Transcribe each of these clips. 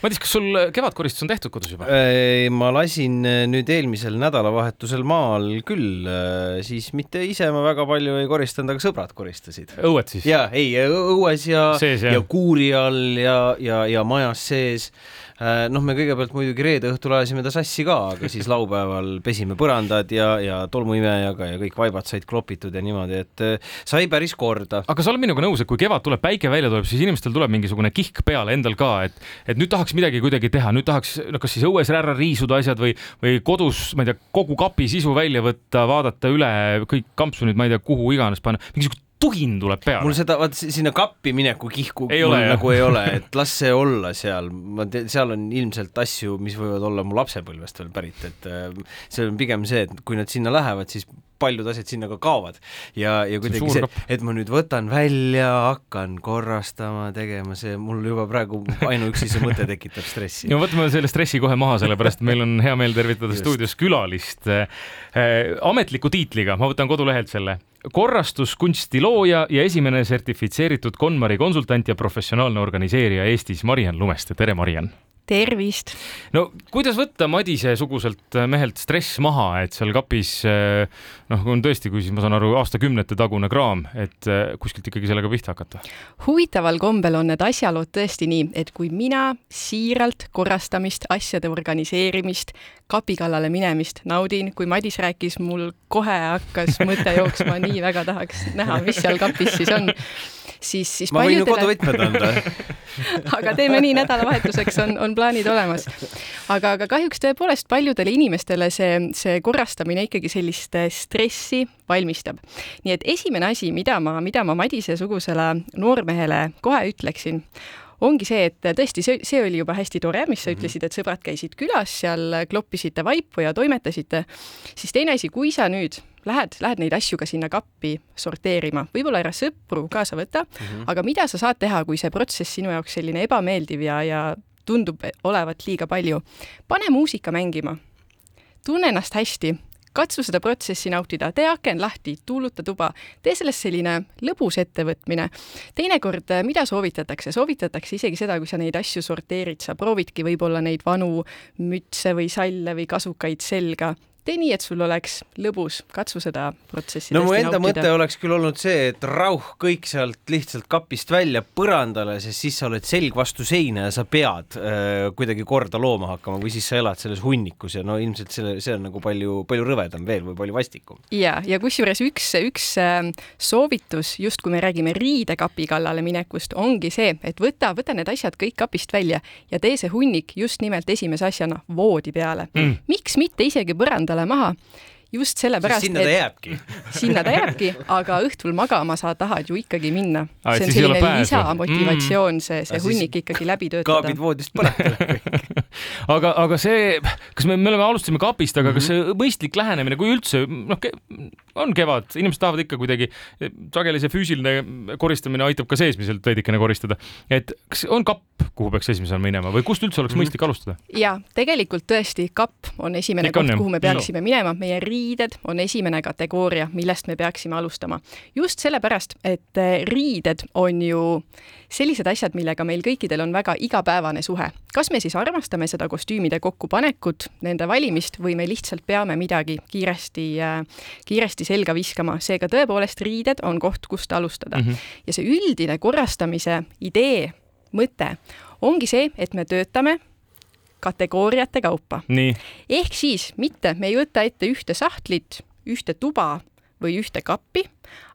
Madis, kas sul kevadkoristus on tehtud kodus juba? ma lasin äh, nüüd eelmisel nädalavahetusel maal küll, äh, siis mitte ise ma väga palju ei koristanud, aga sõbrad koristasid. õued siis? ja ei, õues ja, ja kuuri all ja, ja, ja majas sees Äh, noh, me kõigepealt muidugi reede õhtul ajasime ta sassi ka, aga siis laupäeval pesime põrandad ja, ja tolmuimejaga ja kõik vaibad said klopitud ja niimoodi, et äh, sai päris korda. aga sa oled minuga nõus, et kui kevad tuleb, päike välja tuleb, siis inimestel tuleb mingisugune kihk peale endal ka, et, et nüüd tahaks midagi kuidagi teha, nüüd tahaks, no kas siis õues ära riisuda asjad või, või kodus, ma ei tea, kogu kapi sisu välja võtta, vaadata üle kõik kampsunid, ma ei tea, kuhu iganes panna, mingisugust tuhin tuleb peale. mul seda, vaat sinna kappi mineku kihku ei ole, nagu ei ole, et las see olla seal, ma tean, seal on ilmselt asju, mis võivad olla mu lapsepõlvest veel pärit, et äh, see on pigem see, et kui nad sinna lähevad, siis paljud asjad sinna ka kaovad. Ja, ja kuidagi see, see, et ma nüüd võtan välja, hakkan korrastama, tegema, see mul juba praegu ainuüksi see mõte tekitab stressi. no võtame selle stressi kohe maha, sellepärast meil on hea meel tervitada stuudios külalist äh, ametliku tiitliga, ma võtan kodulehelt selle. Korrastuskunsti looja ja esimene sertifitseeritud KonMari konsultant ja professionaalne organiseerija Eestis, Mariann Lumeste, tere, Mariann! Tervist! no kuidas võtta Madise-suguselt mehelt stress maha, et seal kapis noh, on tõesti, kui siis ma saan aru, aastakümnete tagune kraam, et kuskilt ikkagi sellega pihta hakata? huvitaval kombel on need asjalood tõesti nii, et kui mina siiralt korrastamist, asjade organiseerimist, kapi kallale minemist naudin, kui Madis rääkis, mul kohe hakkas mõte jooksma, nii väga tahaks näha, mis seal kapis siis on siis, siis ma võin ju koduvõtmed anda aga teeme nii, nädalavahetuseks on, on plaanid olemas. aga, aga kahjuks tõepoolest paljudele inimestele see, see korrastamine ikkagi sellist stressi valmistab. nii et esimene asi, mida ma, mida ma Madise-sugusele noormehele kohe ütleksin, ongi see, et tõesti, see, see oli juba hästi tore, mis sa mhm. ütlesid, et sõbrad käisid külas, seal kloppisite vaipu ja toimetasite, siis teine asi, kui sa nüüd lähed, lähed neid asju ka sinna kappi sorteerima, võib-olla ära sõpru kaasa võta mm, -hmm. aga mida sa saad teha, kui see protsess sinu jaoks selline ebameeldiv ja, ja tundub olevat liiga palju. pane muusika mängima. tunne ennast hästi, katsu seda protsessi nautida, tee aken lahti, tuuluta tuba, tee sellest selline lõbus ettevõtmine. teinekord, mida soovitatakse, soovitatakse isegi seda, kui sa neid asju sorteerid, sa proovidki võib-olla neid vanu mütse või salle või kasukaid selga tee nii, et sul oleks lõbus, katsu seda protsessi no mu enda nautida. mõte oleks küll olnud see, et rauh kõik sealt lihtsalt kapist välja põrandale, sest siis sa oled selg vastu seina ja sa pead äh, kuidagi korda looma hakkama või siis sa elad selles hunnikus ja no ilmselt selle, see on nagu palju, palju rõvedam veel või palju vastikum. ja, ja kusjuures üks, üks äh, soovitus, just kui me räägime riidekapi kallale minekust, ongi see, et võta, võta need asjad kõik kapist välja ja tee see hunnik just nimelt esimese asjana voodi peale mm.. miks mitte isegi põrandale endale maha just sellepärast, sinna ta jääbki sinna ta jääbki, aga õhtul magama sa tahad ju ikkagi minna. see on selline lisamotivatsioon mm., see, see hunnik ikkagi läbi töötada. kaabid voodist põletavad aga, aga see, kas me, me oleme, alustasime kapist, aga mm -hmm. kas see mõistlik lähenemine, kui üldse, noh, on kevad, inimesed tahavad ikka kuidagi, sageli see füüsiline koristamine aitab ka seesmiselt veidikene koristada, et kas on kapp, kuhu peaks esimesena minema või kust üldse oleks mhm. mõistlik alustada? ja tegelikult tõesti, kapp on esimene Ikka koht, kuhu me peaksime no. minema, meie riik riided on esimene kategooria, millest me peaksime alustama. just sellepärast, et eh, riided on ju sellised asjad, millega meil kõikidel on väga igapäevane suhe. kas me siis armastame seda kostüümide kokkupanekut, nende valimist või me lihtsalt peame midagi kiiresti, eh, kiiresti selga viskama, seega tõepoolest riided on koht, kust alustada mm. -hmm. ja see üldine korrastamise idee, mõte ongi see, et me töötame kategooriate kaupa. ehk siis mitte, me ei võta ette ühte sahtlit, ühte tuba või ühte kappi,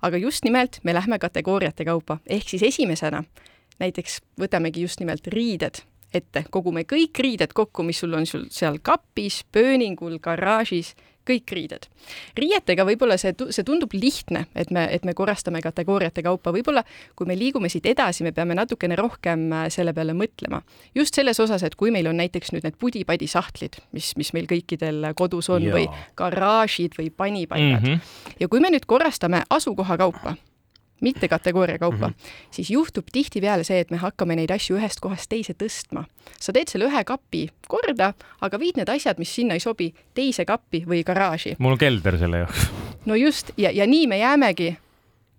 aga just nimelt me lähme kategooriate kaupa, ehk siis esimesena näiteks võtamegi just nimelt riided ette, kogume kõik riided kokku, mis sul on sul seal kapis, pööningul, garaažis kõik riided. riietega võib-olla see, see tundub lihtne, et me, et me korrastame kategooriate kaupa, võib-olla kui me liigume siit edasi, me peame natukene rohkem äh, selle peale mõtlema. just selles osas, et kui meil on näiteks nüüd need pudi-padi sahtlid, mis, mis meil kõikidel kodus on Jaa. või garaažid või panipaigad mm -hmm. ja kui me nüüd korrastame asukoha kaupa mitte kategooria kaupa mm, -hmm. siis juhtub tihtipeale see, et me hakkame neid asju ühest kohast teise tõstma. sa teed selle ühe kapi korda, aga viid need asjad, mis sinna ei sobi, teise kappi või garaaži. mul on kelder selle jaoks. no just, ja, ja nii me jäämegi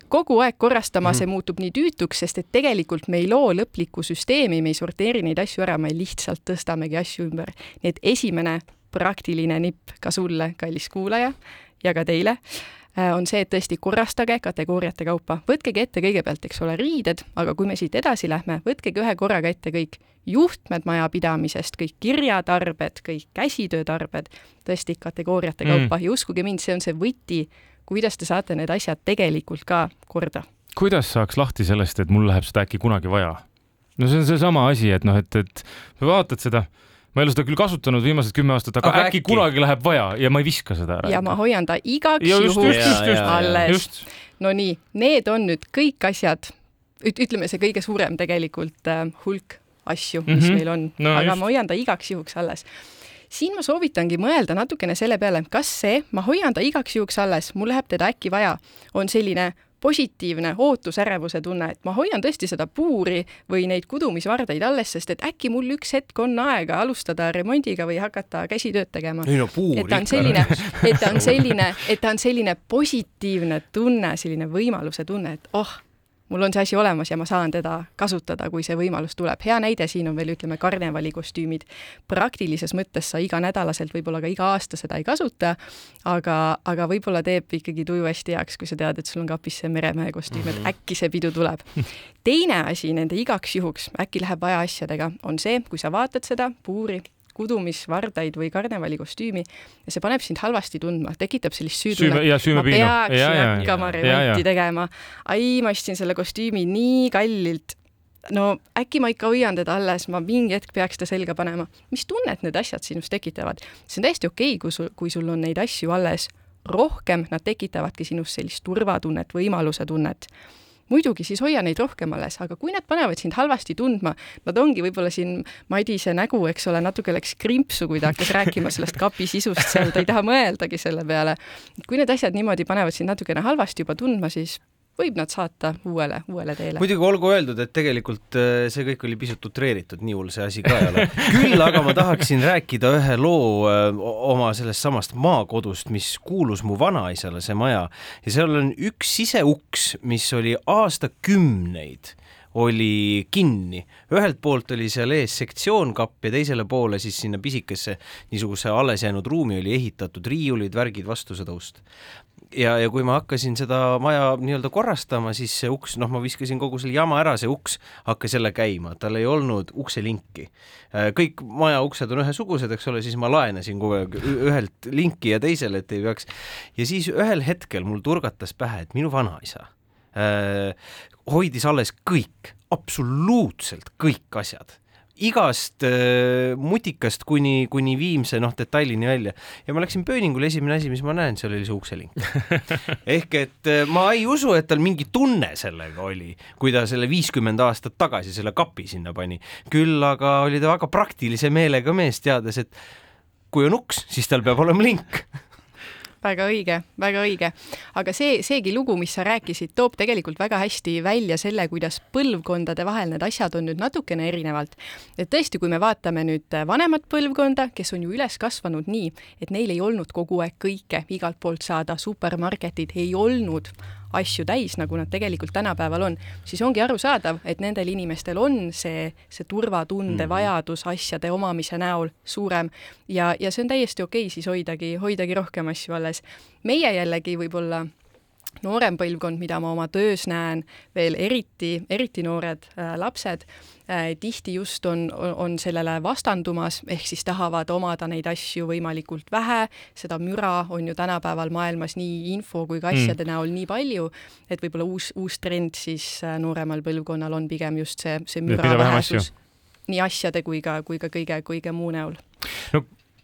kogu aeg korrastama mm, -hmm. see muutub nii tüütuks, sest et tegelikult me ei loo lõplikku süsteemi, me ei sorteeri neid asju ära, me lihtsalt tõstamegi asju ümber. nii et esimene praktiline nipp ka sulle, kallis kuulaja, ja ka teile on see, et tõesti korrastage kategooriate kaupa, võtkegi ette kõigepealt, eks ole, riided, aga kui me siit edasi lähme, võtkegi ühe korraga ette kõik juhtmed majapidamisest, kõik kirjatarbed, kõik käsitöötarbed, tõesti kategooriate mm. kaupa mm. ja uskuge mind, see on see võti, kuidas te saate need asjad tegelikult ka korda. kuidas saaks lahti sellest, et mul läheb seda äkki kunagi vaja? no see on seesama asi, et noh, et, et vaatad seda ma ei ole seda küll kasutanud viimased kümme aastat, aga, äkki, äkki kunagi läheb vaja ja ma ei viska seda ära. ja ma hoian ta igaks juhuks alles. no nii, need on nüüd kõik asjad, ütleme see kõige suurem tegelikult äh, hulk asju, mis mm -hmm. meil on no,, aga just. ma hoian ta igaks juhuks alles siin ma soovitangi mõelda natukene selle peale, kas see, ma hoian ta igaks juhuks alles, mul läheb teda äkki vaja, on selline positiivne ootusärevuse tunne, et ma hoian tõesti seda puuri või neid kudumisvardaid alles, sest et äkki mul üks hetk on aega alustada remondiga või hakata käsitööd tegema. ei no puur et ta on selline, et ta on selline, et ta on selline positiivne tunne, selline võimaluse tunne, et oh mul on see asi olemas ja ma saan teda kasutada, kui see võimalus tuleb. hea näide siin on veel, ütleme, karnevalikostüümid. praktilises mõttes sa iganädalaselt, võib-olla ka iga aasta seda ei kasuta, aga, aga võib-olla teeb ikkagi tuju hästi heaks, kui sa tead, et sul on kapis see meremehe kostüüm, et mhm. äkki see pidu tuleb. teine asi nende igaks juhuks, äkki läheb vaja asjadega, on see, kui sa vaatad seda puuri kudumisvardaid või karnevalikostüümi ja see paneb sind halvasti tundma, tekitab sellist süütunnet. ma peaks hakkama remonti tegema. ai, ma ostsin selle kostüümi nii kallilt no äkki ma ikka hoian teda alles, ma mingi hetk peaks ta selga panema. mis tunnet need asjad sinus tekitavad? see on täiesti okei okay,, kui sul, kui sul on neid asju alles rohkem, nad tekitavadki sinus sellist turvatunnet, võimaluse tunnet muidugi siis hoia neid rohkem alles, aga kui nad panevad sind halvasti tundma, nad ongi võib-olla siin Madise nägu, eks ole, natuke läks krimpsu, kui ta hakkas rääkima sellest kapi sisust seal, ta ei taha mõeldagi selle peale. kui need asjad niimoodi panevad sind natukene halvasti juba tundma, siis võib nad saata uuele, uuele teele. muidugi olgu öeldud, et tegelikult äh, see kõik oli pisut utreeritud, nii hull see asi ka ei ole. küll aga ma tahaksin rääkida ühe loo äh, oma sellest samast maakodust, mis kuulus mu vanaisale, see maja, ja seal on üks siseuks, mis oli aastakümneid oli kinni, ühelt poolt oli seal ees sektsioonkapp ja teisele poole siis sinna pisikesse niisuguse alles jäänud ruumi oli ehitatud riiulid, värgid vastu seda ust ja, ja kui ma hakkasin seda maja nii-öelda korrastama, siis see uks, noh, ma viskasin kogu selle jama ära, see uks hakkas jälle käima, tal ei olnud ukselinki. Äh, kõik maja uksed on ühesugused, eks ole, siis ma laenasin kogu aeg ühelt linki ja teisele, et ei peaks. ja siis ühel hetkel mul turgatas pähe, et minu vanaisa äh, hoidis alles kõik, absoluutselt kõik asjad igast äh, mutikast kuni, kuni viimse noh, detailini välja. Ja ma läksin pööningule, esimene asi, mis ma näen, seal oli see ukselink. Ehk et äh, ma ei usu, et tal mingi tunne sellega oli, kui ta selle viiskümmend aastat tagasi selle kapi sinna pani. küll aga oli ta väga praktilise meelega mees, teades, et kui on uks, siis tal peab olema link väga õige, väga õige. aga see, seegi lugu, mis sa rääkisid, toob tegelikult väga hästi välja selle, kuidas põlvkondade vahel need asjad on nüüd natukene erinevalt. et tõesti, kui me vaatame nüüd vanemat põlvkonda, kes on ju üles kasvanud nii, et neil ei olnud kogu aeg kõike igalt poolt saada, supermarketid ei olnud asju täis, nagu nad tegelikult tänapäeval on, siis ongi arusaadav, et nendel inimestel on see, see turvatunde mm -hmm. vajadus asjade omamise näol suurem ja, ja see on täiesti okei okay siis hoidagi, hoidagi rohkem asju alles. meie jällegi võib-olla noorem põlvkond, mida ma oma töös näen, veel eriti, eriti noored äh, lapsed Äh, tihti just on, on sellele vastandumas, ehk siis tahavad omada neid asju võimalikult vähe, seda müra on ju tänapäeval maailmas nii info kui ka asjade mm. näol nii palju, et võib-olla uus, uus trend siis äh, nooremal põlvkonnal on pigem just see, see müra vähesus nii asjade kui ka, kui ka kõige, kõige muu näol. no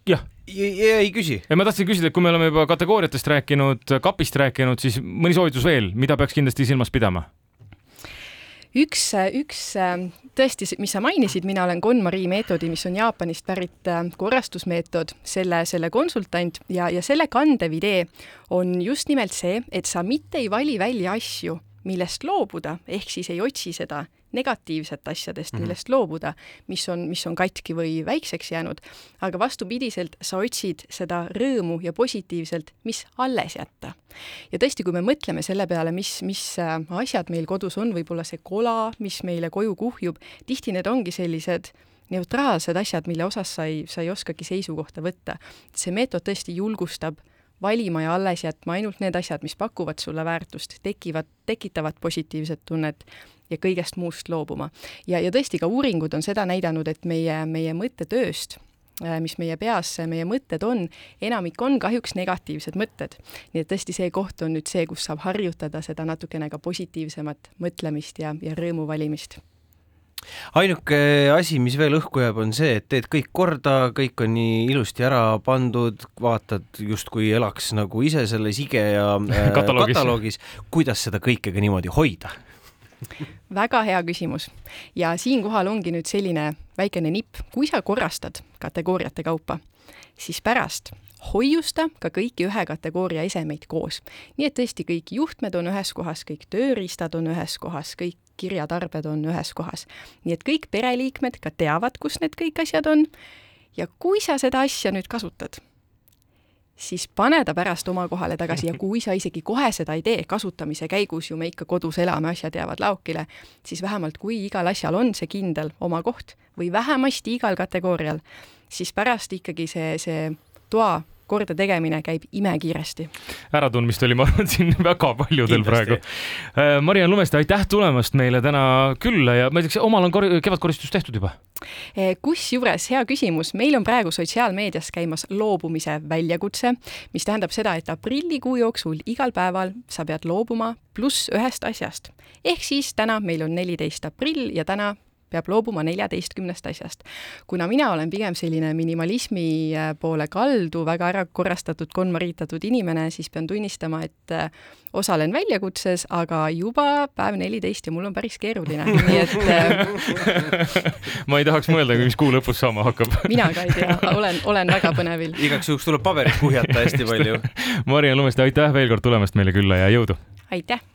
jah ei küsi. ma tahtsin küsida, et kui me oleme juba kategooriatest rääkinud, kapist rääkinud, siis mõni soovitus veel, mida peaks kindlasti silmas pidama? üks, üks tõesti, mis sa mainisid, mina olen KonMari meetodi, mis on Jaapanist pärit äh, korrastusmeetod, selle, selle konsultant ja, ja selle kandev idee on just nimelt see, et sa mitte ei vali välja asju, millest loobuda, ehk siis ei otsi seda negatiivset asjadest, mhm. millest loobuda, mis on, mis on katki või väikseks jäänud, aga vastupidiselt sa otsid seda rõõmu ja positiivselt, mis alles jätta. ja tõesti, kui me mõtleme selle peale, mis, mis äh, asjad meil kodus on, võib-olla see kola, mis meile koju kuhjub, tihti need ongi sellised neutraalsed asjad, mille osas sa ei, sa ei oskagi seisukohta võtta. see meetod tõesti julgustab valima ja alles jätma ainult need asjad, mis pakuvad sulle väärtust, tekivad, tekitavad positiivset tunnet ja kõigest muust loobuma. ja, ja tõesti, ka uuringud on seda näidanud, et meie, meie mõttetööst äh, mis meie peas, meie mõtted on, enamik on kahjuks negatiivsed mõtted. nii et tõesti, see koht on nüüd see, kus saab harjutada seda natukene ka positiivsemat mõtlemist ja, ja rõõmu valimist ainuke asi, mis veel õhku jääb, on see, et teed kõik korda, kõik on nii ilusti ära pandud, vaatad justkui elaks nagu ise selles IKEA äh, kataloogis. kataloogis. kuidas seda kõike ka niimoodi hoida? Väga hea küsimus ja siinkohal ongi nüüd selline väikene nipp, kui sa korrastad kategooriate kaupa, siis pärast hoiusta ka kõiki ühe kategooria esemeid koos. nii et tõesti kõik juhtmed on ühes kohas, kõik tööriistad on ühes kohas, kõik kirjatarbed on ühes kohas. nii et kõik pereliikmed ka teavad, kus need kõik asjad on ja kui sa seda asja nüüd kasutad, siis pane ta pärast oma kohale tagasi ja kui sa isegi kohe seda ei tee, kasutamise käigus ju me ikka kodus elame, asjad jäävad laokile, siis vähemalt kui igal asjal on see kindel oma koht või vähemasti igal kategoorial, siis pärast ikkagi see, see toa kordategemine käib imekiiresti. äratundmist oli, ma arvan, siin väga paljudel Kindlasti. praegu. Äh, Mariann Lumeste, aitäh tulemast meile täna külla ja ma ei tea, omal on kor kevadkoristus tehtud juba? Äh, kusjuures hea küsimus, meil on praegu sotsiaalmeedias käimas loobumise väljakutse, mis tähendab seda, et aprillikuu jooksul igal päeval sa pead loobuma pluss ühest asjast. ehk siis täna meil on neliteist aprill ja täna peab loobuma neljateistkümnest asjast. kuna mina olen pigem selline minimalismi äh, poole kaldu, väga ära korrastatud, konmariitatud inimene, siis pean tunnistama, et äh, osalen väljakutses, aga juba päev neliteist ja mul on päris keeruline, nii et äh, ma ei tahaks mõelda, mis kuu lõpus saama hakkab mina ka ei tea, olen, olen väga põnevil. igaks juhuks tuleb paberit kuhjata hästi palju Mariann Lumeste, aitäh veel kord tulemast meile külla ja jõudu! aitäh!